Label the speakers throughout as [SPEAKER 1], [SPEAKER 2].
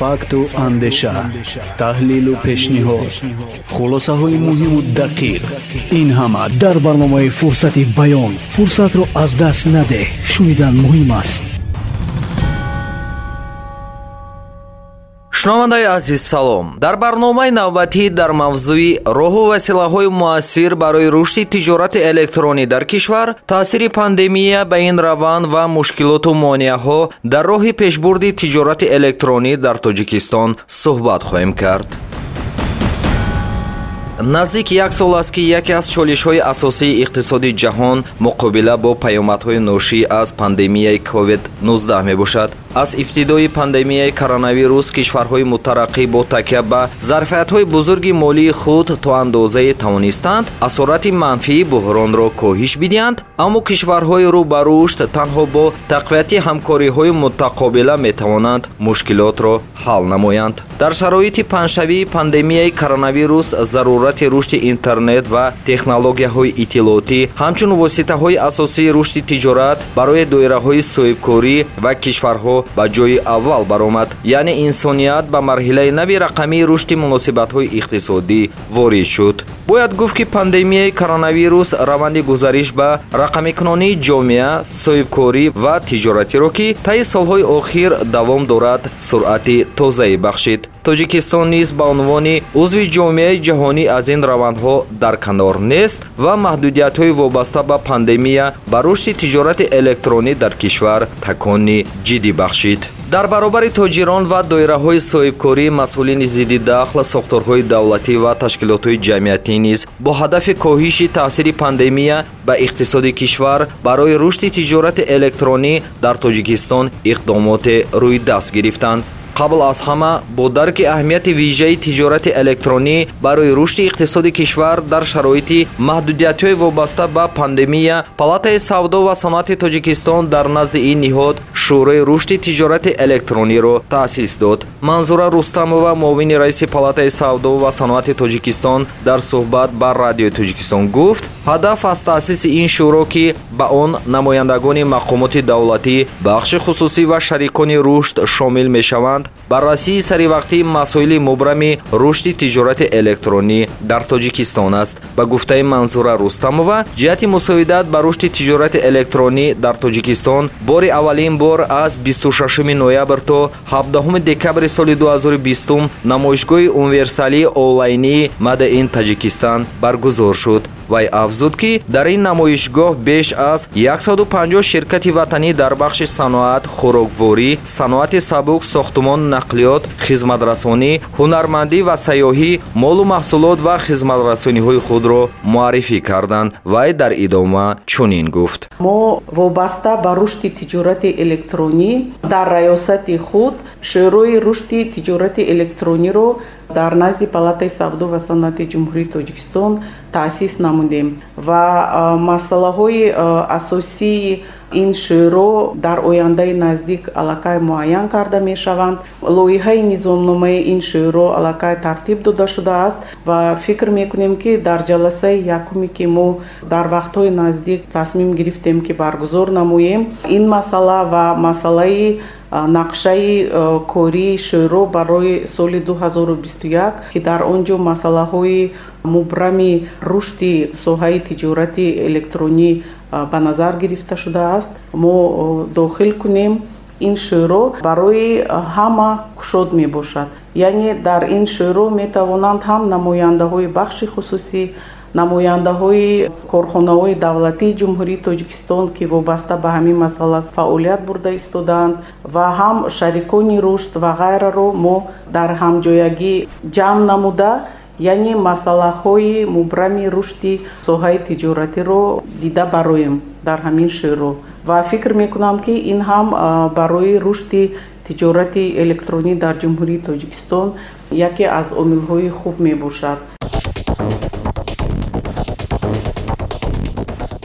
[SPEAKER 1] факту андеша таҳлилу пешниҳод. Хулосаҳои муҳиму дақиқ. Ин ҳама дар барномаи фурсати баён. Фурсатро аз даст надеҳ. Шунидан муҳим аст
[SPEAKER 2] шунавандаи азиз салом. Дар барномаи навбатӣ дар мавзӯи роҳу василаҳои муассир барои рушди тиҷорати электронӣ дар кишвар таъсири пандемия ба ин раванд ва мушкилоту монеаҳо дар роҳи пешбурди тиҷорати электронӣ дар тоҷикистон суҳбат хоҳем кард. Наздик як сол аст ки яке аз чолишҳои асосии иқтисоди ҷаҳон муқобила бо паёмадҳои ношӣ аз пандемияи covid-19 мебошад аз ибтидои пандемияи коронавирус кишварҳои мутараққӣ бо такя ба зарфиятҳои бузурги молии худ то андозае тавонистанд асорати манфии буҳронро коҳиш бидиҳанд аммо кишварҳои рӯ ба рушд танҳо бо тақвияти ҳамкориҳои мутақобила метавонанд мушкилотро ҳал намоянд. Дар шароити панҷшавии пандемияи коронавирус зарурати рушди интернет ва технологияҳои иттилоотӣ ҳамчун воситаҳои асосии рушди тиҷорат барои доираҳои соҳибкорӣ ва кишварҳо ба ҷои аввал баромад. Яъне инсоният ба марҳилаи нави рақамии рушди муносибатҳои иқтисодӣ ворид шуд. Бояд гуфт ки пандемияи коронавирус раванди гузариш ба рақамикунонии ҷомеа соҳибкорӣ ва тиҷоратиро ки таи солҳои охир давом дорад суръати тозае бахшид тоҷикистон низ ба унвони узви ҷомеаи ҷаҳонӣ аз ин равандҳо дар канор нест ва маҳдудиятҳои вобаста ба пандемия ба рушди тиҷорати электронӣ дар кишвар такони ҷиддӣ бахшид. Дар баробари тоҷирон ва доираҳои соҳибкорӣ масъулини зидди дахл сохторҳои давлатӣ ва ташкилотҳои ҷамъиятӣ низ бо ҳадафи коҳиши таъсири пандемия ба иқтисоди кишвар барои рушди тиҷорати электронӣ дар тоҷикистон иқдомоте рӯйдаст гирифтанд қабл аз ҳама бо дарки аҳамияти вижаи тиҷорати электронӣ барои рушди иқтисоди кишвар дар шароити маҳдудиятҳои вобаста ба пандемия палатаи савдо ва саноати тоҷикистон дар назди ин ниҳод шӯрои рушди тиҷорати электрониро таъсис дод. Манзура рустамова муовини раиси палатаи савдо ва саноати тоҷикистон дар суҳбат ба радиои тоҷикистон гуфт. Ҳадаф аз таъсиси ин шӯро ки ба он намояндагони мақомоти давлатӣ бахши хусусӣ ва шарикони рушд шомил мешаванд доранд баррасии саривақтии масоили мубрами рушди тиҷорати электронӣ дар тоҷикистон аст. Ба гуфтаи манзура рустамова ҷиҳати мусоидат ба рушди тиҷорати электронӣ дар тоҷикистон бори аввалин бор аз 26 ноябр то 17 декабри соли 2020 намоишгоҳи универсалии онлайнии мадаин таҷикистан баргузор шуд вай афзуд ки дар ин намоишгоҳ беш аз 150 ширкати ватанӣ дар бахши саноат хӯрокворӣ саноати сабук сохтумон нақлиёт хизматрасонӣ ҳунармандӣ ва сайёҳӣ молу маҳсулот ва хизматрасониҳои худро муаррифӣ карданд вай дар идома чунин гуфт.
[SPEAKER 3] Мо вобаста ба рушди тиҷорати электронӣ дар раёсати худ шӯрои рушди тиҷорати электрониро дар назди палатаи савдо ва санъати ҷумҳурии тоҷикистон таъсис намудем ва масъалаҳои асосии ин шӯро дар ояндаи наздик аллакай муайян карда мешаванд. Лоиҳаи низомномаи ин шӯро аллакай тартиб дода шудааст ва фикр мекунем ки дар ҷаласаи якуме ки мо дар вақтҳои наздик тасмим гирифтем ки баргузор намоем. Ин масъала ва масъалаи нақшаи кории шӯро барои соли 2021 ки дар он ҷо масъалаҳои мубрами рушди соҳаи тиҷорати электронӣ ба назар гирифта шудааст. Мо дохил кунем ин шӯро барои ҳама кушод мебошад. Яъне дар ин шӯро метавонанд ҳам намояндаҳои бахши хусусӣ намояндаҳои корхонаҳои давлатии ҷумҳурии тоҷикистон ки вобаста ба ҳамин масъала фаъолият бурда истодаанд ва ҳам шарикони рушд ва ғайраро мо дар ҳамҷоягӣ ҷамъ намуда яъне масъалаҳои мубрами рушди соҳаи тиҷоратиро дида бароем дар ҳамин шӯро ва фикр мекунам ки ин ҳам барои рушди тиҷорати электронӣ дар ҷумҳурии тоҷикистон яке аз омилҳои хуб мебошад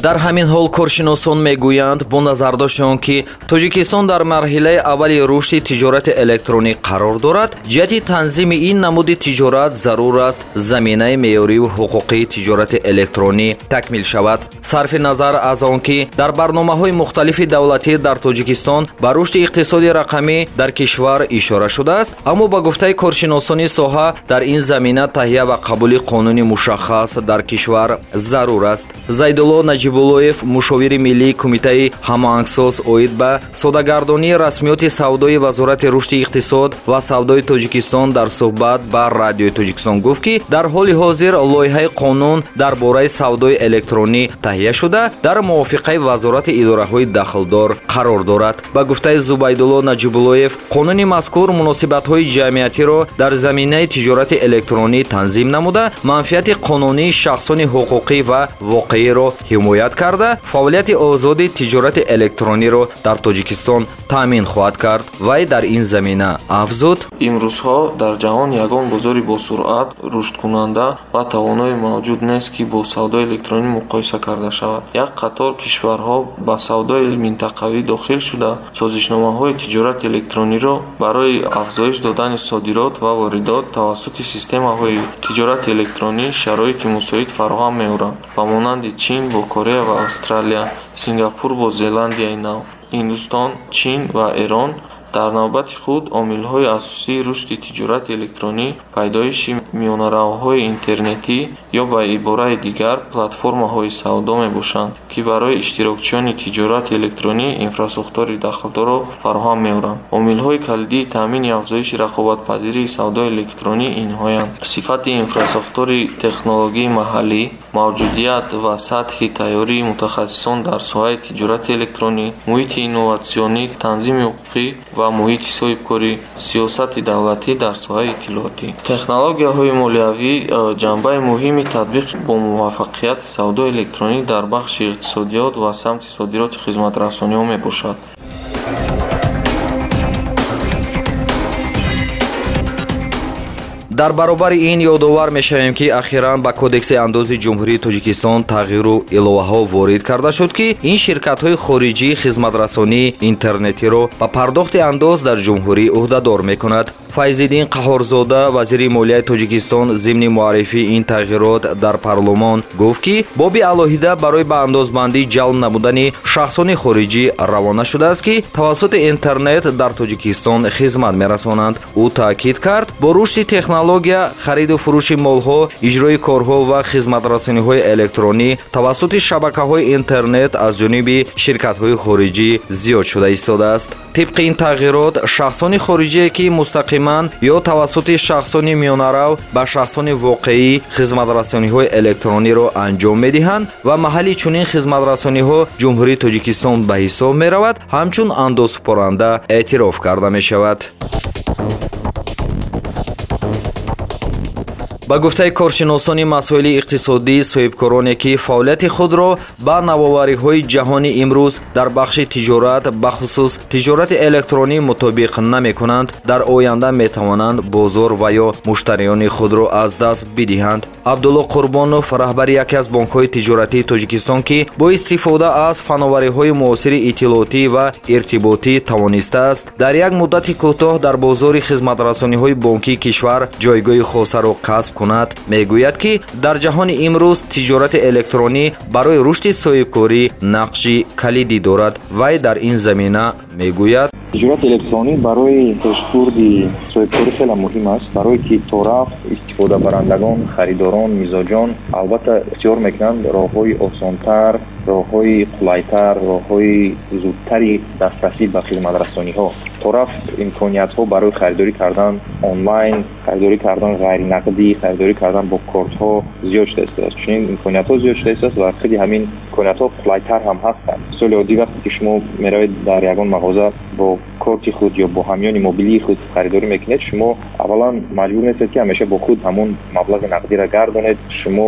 [SPEAKER 2] дар ҳамин ҳол коршиносон мегӯянд бо назардошти он ки тоҷикистон дар марҳилаи аввали рушди тиҷорати электронӣ қарор дорад. Ҷиҳати танзими ин намуди тиҷорат зарур аст. Заминаи меъёриву ҳуқуқии тиҷорати электронӣ такмил шавад. Сарфи назар аз он ки дар барномаҳои мухталифи давлатӣ дар тоҷикистон ба рушди иқтисоди рақамӣ дар кишвар ишора шудааст. Аммо ба гуфтаи коршиносони соҳа дар ин замина таҳия ва қабули қонуни мушаххас дар кишвар зарур аст. Зайдулло наҷибуллоев мушовири миллии кумитаи ҳамоангсоз оид ба содагардонии расмиёти савдои вазорати рушди иқтисод ва савдои тоҷикистон дар суҳбат ба радиои тоҷикистон гуфт ки дар ҳоли ҳозир лоиҳаи қонун дар бораи савдои электронӣ таҳия шуда дар мувофиқаи вазорати идораҳои дахлдор қарор дорад. Ба гуфтаи зубайдулло наҷибуллоев қонуни мазкур муносибатҳои ҷамъиятиро дар заминаи тиҷорати электронӣ танзим намуда манфиати қонунии шахсони ҳуқуқӣ ва воқеиро ҳимоят карда фаъолияти озоди тиҷорати электрониро дар тоҷикистон таъмин хоҳад кард вай дар ин замина. Афзуд?
[SPEAKER 4] Имрӯзҳо дар ҷаҳон ягон бозори босуръат рушдкунанда ва тавоное мавҷуд нест ки бо савдои электронӣ муқоиса карда шавад. Як қатор кишварҳо ба савдои минтақавӣ дохил шуда. Созишномаҳои тиҷорати электрониро барои афзоиш додани содирот ва воридот тавассути системаҳои тиҷорати электронӣ шароити мусоид фароҳам меоранд. Ба монанди чин бо корея ва австралия сингапур бо зеландияи нав ҳиндустон чин ва эрон дар навбати худ омилҳои асосии рушди тиҷорати электронӣ пайдоиши миёнаравҳои интернетӣ ё ба ибораи дигар платформаҳои савдо мебошанд ки барои иштирокчиёни тиҷорати электронӣ инфраструктураи дахлдорро фароҳам меоранд. Омилҳои калидии таъмини афзоиши рақобатпазирии савдои электронӣ инҳоянд сифати инфраструктураи технологии маҳаллӣ мавҷудият ва сатҳи тайёрии мутахассисон дар соҳаи тиҷорати электронӣ муҳити инноватсионӣ танзими ҳуқуқӣ ва муҳити соҳибкорӣ сиёсати давлатӣ дар соҳаи иттилоотӣ технологияҳои молиявӣ э, ҷанбаи муҳими татбиқ бо муваффақияти савдои электронӣ дар бахши иқтисодиёт ва самти содироти хизматрасониҳо мебошад
[SPEAKER 2] дар баробари ин ёдовар мешавем ки ахиран ба кодекси андози ҷумҳурии тоҷикистон тағйиру иловаҳо ворид карда шуд ки ин ширкатҳои хориҷии хизматрасонии интернетиро ба пардохти андоз дар ҷумҳурӣ ӯҳдадор мекунад. Файзиддин қаҳорзода вазири молияи тоҷикистон зимни муаррифии ин тағйирот дар парлумон гуфт ки боби алоҳида барои ба андозбандӣ ҷалб намудани шахсони хориҷӣ равона шудааст ки тавассути интернет дар тоҷикистон хизмат мерасонанд. Ӯ таъкид кард бо рушди технология хариду фурӯши молҳо иҷрои корҳо ва хизматрасониҳои электронӣ тавассути шабакаҳои интернет аз ҷониби ширкатҳои хориҷӣ зиёд шуда истодааст. Тибқи ин тағйирот шахсони хориҷие ки мустақиман ман ё тавассути шахсони миёнарав ба шахсони воқеӣ хизматрасониҳои электрониро анҷом медиҳанд ва маҳалли чунин хизматрасониҳо ҷумҳурии тоҷикистон ба ҳисоб меравад ҳамчун андозсупоранда эътироф карда мешавад ба гуфтаи коршиносони масоили иқтисодӣ соҳибкороне ки фаъолияти худро ба навовариҳои ҷаҳонӣ имрӯз дар бахши тиҷорат бахусус тиҷорати электронӣ мутобиқ намекунанд дар оянда метавонанд бозор ва ё муштариёни худро аз даст бидиҳанд. Абдулло қурбонов раҳбари яке аз бонкҳои тиҷоратии тоҷикистон ки бо истифода аз фановариҳои муосири иттилоотӣ ва иртиботӣ тавонистааст дар як муддати кӯтоҳ дар бозори хизматрасониҳои бонкии кишвар ҷойгоҳи хосаро касб кунад мегӯяд ки дар ҷаҳони имрӯз тиҷорати электронӣ барои рушди соҳибкорӣ нақши калидӣ дорад. Вай дар ин замина мегӯяд?
[SPEAKER 5] Тиҷорати электронӣ барои пешбурди соҳибкорӣ хеле муҳим аст. Барое ки тораф истифодабарандагон харидорон мизоҷон албатта ихтиёр мекунанд роҳҳои осонтар роҳҳои қулайтар роҳҳои зудтари дастрасӣ ба хизматрасониҳо тораф имкониятҳо барои харидорӣ кардан онлайн харидорӣ кардан ғайринақдӣ харидорӣ кардан бо кортҳо зиёд шуда истодааст чунин имкониятҳо зиёд шуда истодааст ва хеле ҳамин имкониятҳо қулайтар ҳам ҳастанд. Мисоли оддӣ вақте ки шумо меравед дар ягон мағоза бо корти худ ё бо ҳамёни мобилии худ харидорӣ мекунед шумо аввалан маҷбур нестед ки ҳамеша бо худ ҳамон маблағи нақдиро гардонед. Шумо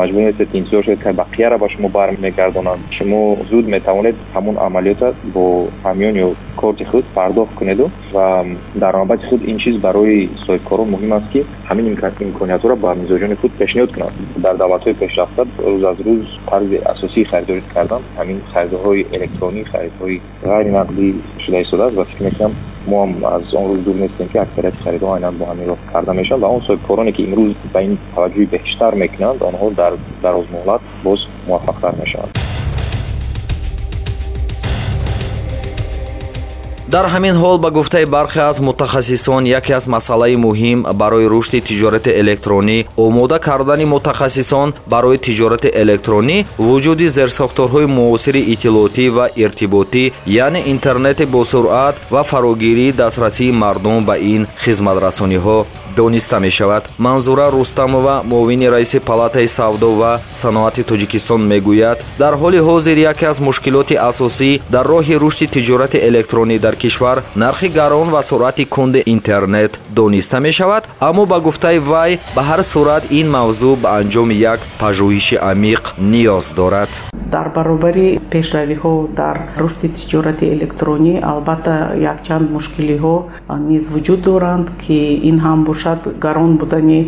[SPEAKER 5] маҷбур нестед ки интизор шудед ки бақияро ба шумо бармегардонанд. Шумо зуд метавонед ҳамон амалиёта бо ҳамён ё корти худ пардохт кунеду ва дар навбати худ ин чиз барои соҳибкорон муҳим аст ки ҳамин имкониятҳоро ба мизоҷони худ пешниҳод кунад. Дар давлатҳои пешрафта рӯз аз рӯз тарзи асосии харидорӣ кардан ҳамин харидорҳои электронӣ харидҳои ғайринақдӣ шуда истодааст ва фикр мекунам мо ҳам аз он рӯз дур нестем ки аксарияти харидҳо айнан бо ҳамин роҳ карда мешаванд. Ва он соҳибкороне ки имрӯз ба ин таваҷҷӯҳи бештар мекунанд онҳо дар дарозмуҳлат боз муваффақтар мешаванд
[SPEAKER 2] дар ҳамин ҳол ба гуфтаи бархе аз мутахассисон яке аз масъалаи муҳим барои рушди тиҷорати электронӣ омода кардани мутахассисон барои тиҷорати электронӣ вуҷуди зерсохторҳои муосири иттилоотӣ ва иртиботӣ яъне интернети босуръат ва фарогирии дастрасии мардум ба ин хизматрасониҳо дониста мешавад. Манзура рустамова муовини раиси палатаи савдо ва саноати тоҷикистон мегӯяд. Дар ҳоли ҳозир яке аз мушкилоти асосӣ дар роҳи рушди тиҷорати электронӣ дар кишвар нархи гарон ва суръати кунди интернет дониста мешавад аммо ба гуфтаи вай ба ҳар сурат ин мавзӯъ ба анҷоми як пажӯҳиши амиқ ниёз дорад
[SPEAKER 3] дар баробари пешравиҳо дар рушди тиҷорати электронӣ албатта якчанд мушкилиҳо низ вуҷуд доранд ки ин ҳам бошад гарон будани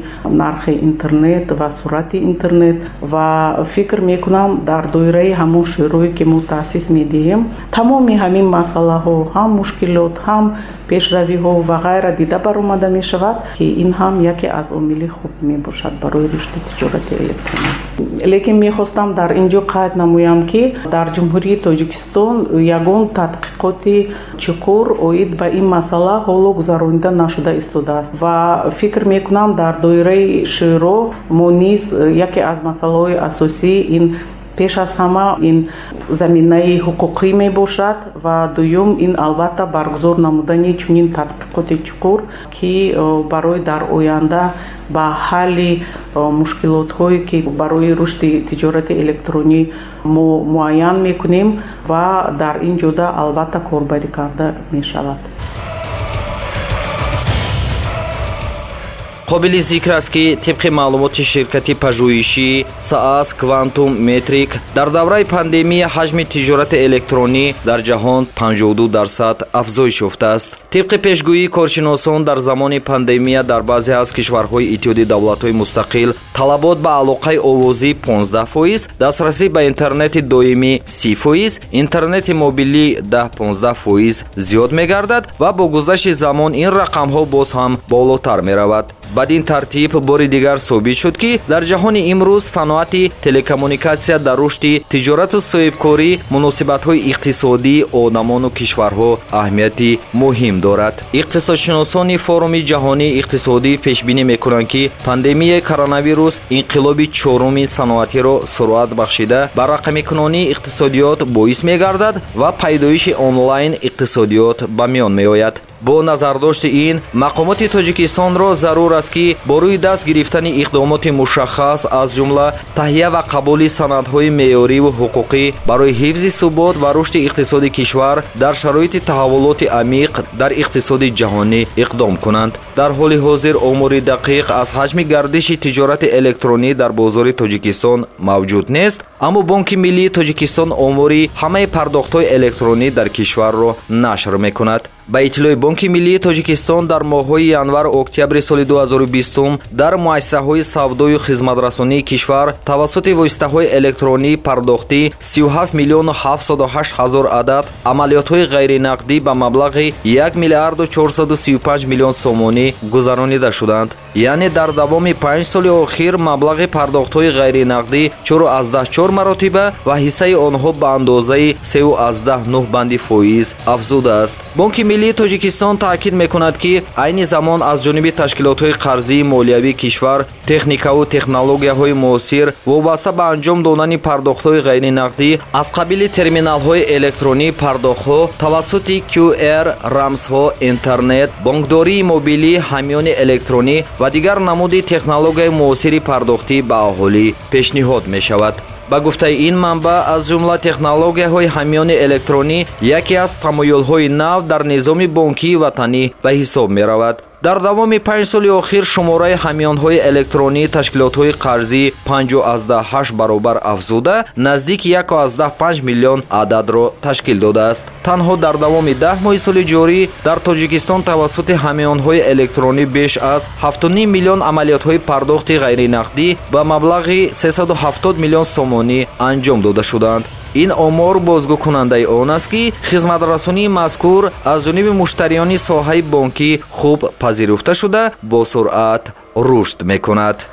[SPEAKER 3] нархи интернет ва суръати интернет. Ва фикр мекунам дар доираи ҳамон шӯрое ки мо таъсис медиҳем тамоми ҳамин масъалаҳо ҳам мушкилот ҳам пешравиҳо ва ғайра дида баромада мешавад ки ин ҳам яке аз омили хуб мебошад барои рушди тиҷорати электронӣ. Лекин мехостам дар ин ҷо қайд намоям ки дар ҷумҳурии тоҷикистон ягон тадқиқоти чуқур оид ба ин масъала ҳоло гузаронида нашуда истодааст. Ва фикр мекунам дар доираи шӯро мо низ яке аз масъалаҳои асосӣ ин пеш аз ҳама ин заминаи ҳуқуқӣ мебошад ва дуюм ин албатта баргузор намудани чунин тадқиқоти чуқур ки барои дар оянда ба ҳалли мушкилотҳое ки барои рушди тиҷорати электронӣ мо муайян мекунем ва дар ин ҷода албатта корбарӣ карда мешавад
[SPEAKER 2] қобили зикр аст ки тибқи маълумоти ширкати пажӯҳишӣ саас квантум метрик дар давраи пандемия ҳаҷми тиҷорати электронӣ дар ҷаҳон 52 дарсад афзоиш ёфтааст тибқи пешгӯии коршиносон дар замони пандемия дар баъзе аз кишварҳои иттиҳоди давлатҳои мустақил талабот ба алоқаи овозӣ 15 фоиз дастрасӣ ба интернети доимӣ 30 фоиз интернети мобилӣ 10-15 фоиз зиёд мегардад ва бо гузашти замон ин рақамҳо боз ҳам болотар меравад. Бадин тартиб бори дигар собит шуд ки дар ҷаҳони имрӯз саноати телекоммуникатсия дар рушди тиҷорату соҳибкорӣ муносибатҳои иқтисодии одамону кишварҳо аҳамияти муҳим дорад. Иқтисодшиносони форуми ҷаҳонии иқтисодӣ пешбинӣ мекунанд ки пандемияи коронавирус инқилоби чоруми саноатиро суръат бахшида ба рақамикунонии иқтисодиёт боис мегардад ва пайдоиши онлайн иқтисодиёт ба миён меояд бо назардошти ин мақомоти тоҷикистонро зарур аст ки бо рӯи даст гирифтани иқдомоти мушаххас аз ҷумла таҳия ва қабули санадҳои меъёриву ҳуқуқӣ барои ҳифзи субот ва рушди иқтисоди кишвар дар шароити таҳаввулоти амиқ дар иқтисоди ҷаҳонӣ иқдом кунанд. Дар ҳоли ҳозир омури дақиқ аз ҳаҷми гардиши тиҷорати электронӣ дар бозори тоҷикистон мавҷуд нест аммо бонки миллии тоҷикистон омури ҳамаи пардохтҳои электронӣ дар кишварро нашр мекунад ба иттилои бонки миллии тоҷикистон дар моҳҳои январ октябри соли 2020 дар муассисаҳои савдою хизматрасонии кишвар тавассути воситаҳои электронии пардохтӣ 37 миллиону 78 ҳазор адад амалиётҳои ғайринақдӣ ба маблағи 1 миллиарду 435 миллион сомонӣ гузаронида шуданд. Яъне дар давоми панҷ соли охир маблағи пардохтҳои ғайринақдӣ чору аздаҳ чор маротиба ва ҳиссаи онҳо ба андозаи сеу аздаҳ нӯҳ банди фоиз афзудааст бонки миллии тоҷикистон таъкид мекунад ки айни замон аз ҷониби ташкилотҳои қарзии молиявии кишвар техникаву технологияҳои муосир вобаста ба анҷом додани пардохтҳои ғайринақдӣ аз қабили терминалҳои электронии пардохтҳо тавассути qr рамзҳо интернет бонкдории мобилӣ ҳамёни электронӣ ва дигар намуди технологияи муосири пардохтӣ ба аҳолӣ пешниҳод мешавад ба гуфтаи ин манбаъ аз ҷумла технологияҳои ҳамёни электронӣ яке аз тамоюлҳои нав дар низоми бонкии ватанӣ ба ҳисоб меравад дар давоми панҷ соли охир шумораи ҳамёнҳои электронии ташкилотҳои қарзӣ 58 баробар афзуда наздики 15 миллион ададро ташкил додааст. Танҳо дар давоми даҳ моҳи соли ҷорӣ дар тоҷикистон тавассути ҳамёнҳои электронӣ беш аз 7 миллион амалиётҳои пардохти ғайринақдӣ ба маблағи 370 миллион сомонӣ анҷом дода шуданд ин омор бозгӯкунандаи он аст ки хизматрасонии мазкур аз ҷониби муштариёни соҳаи бонкӣ хуб пазируфта шуда бо суръат рушд мекунад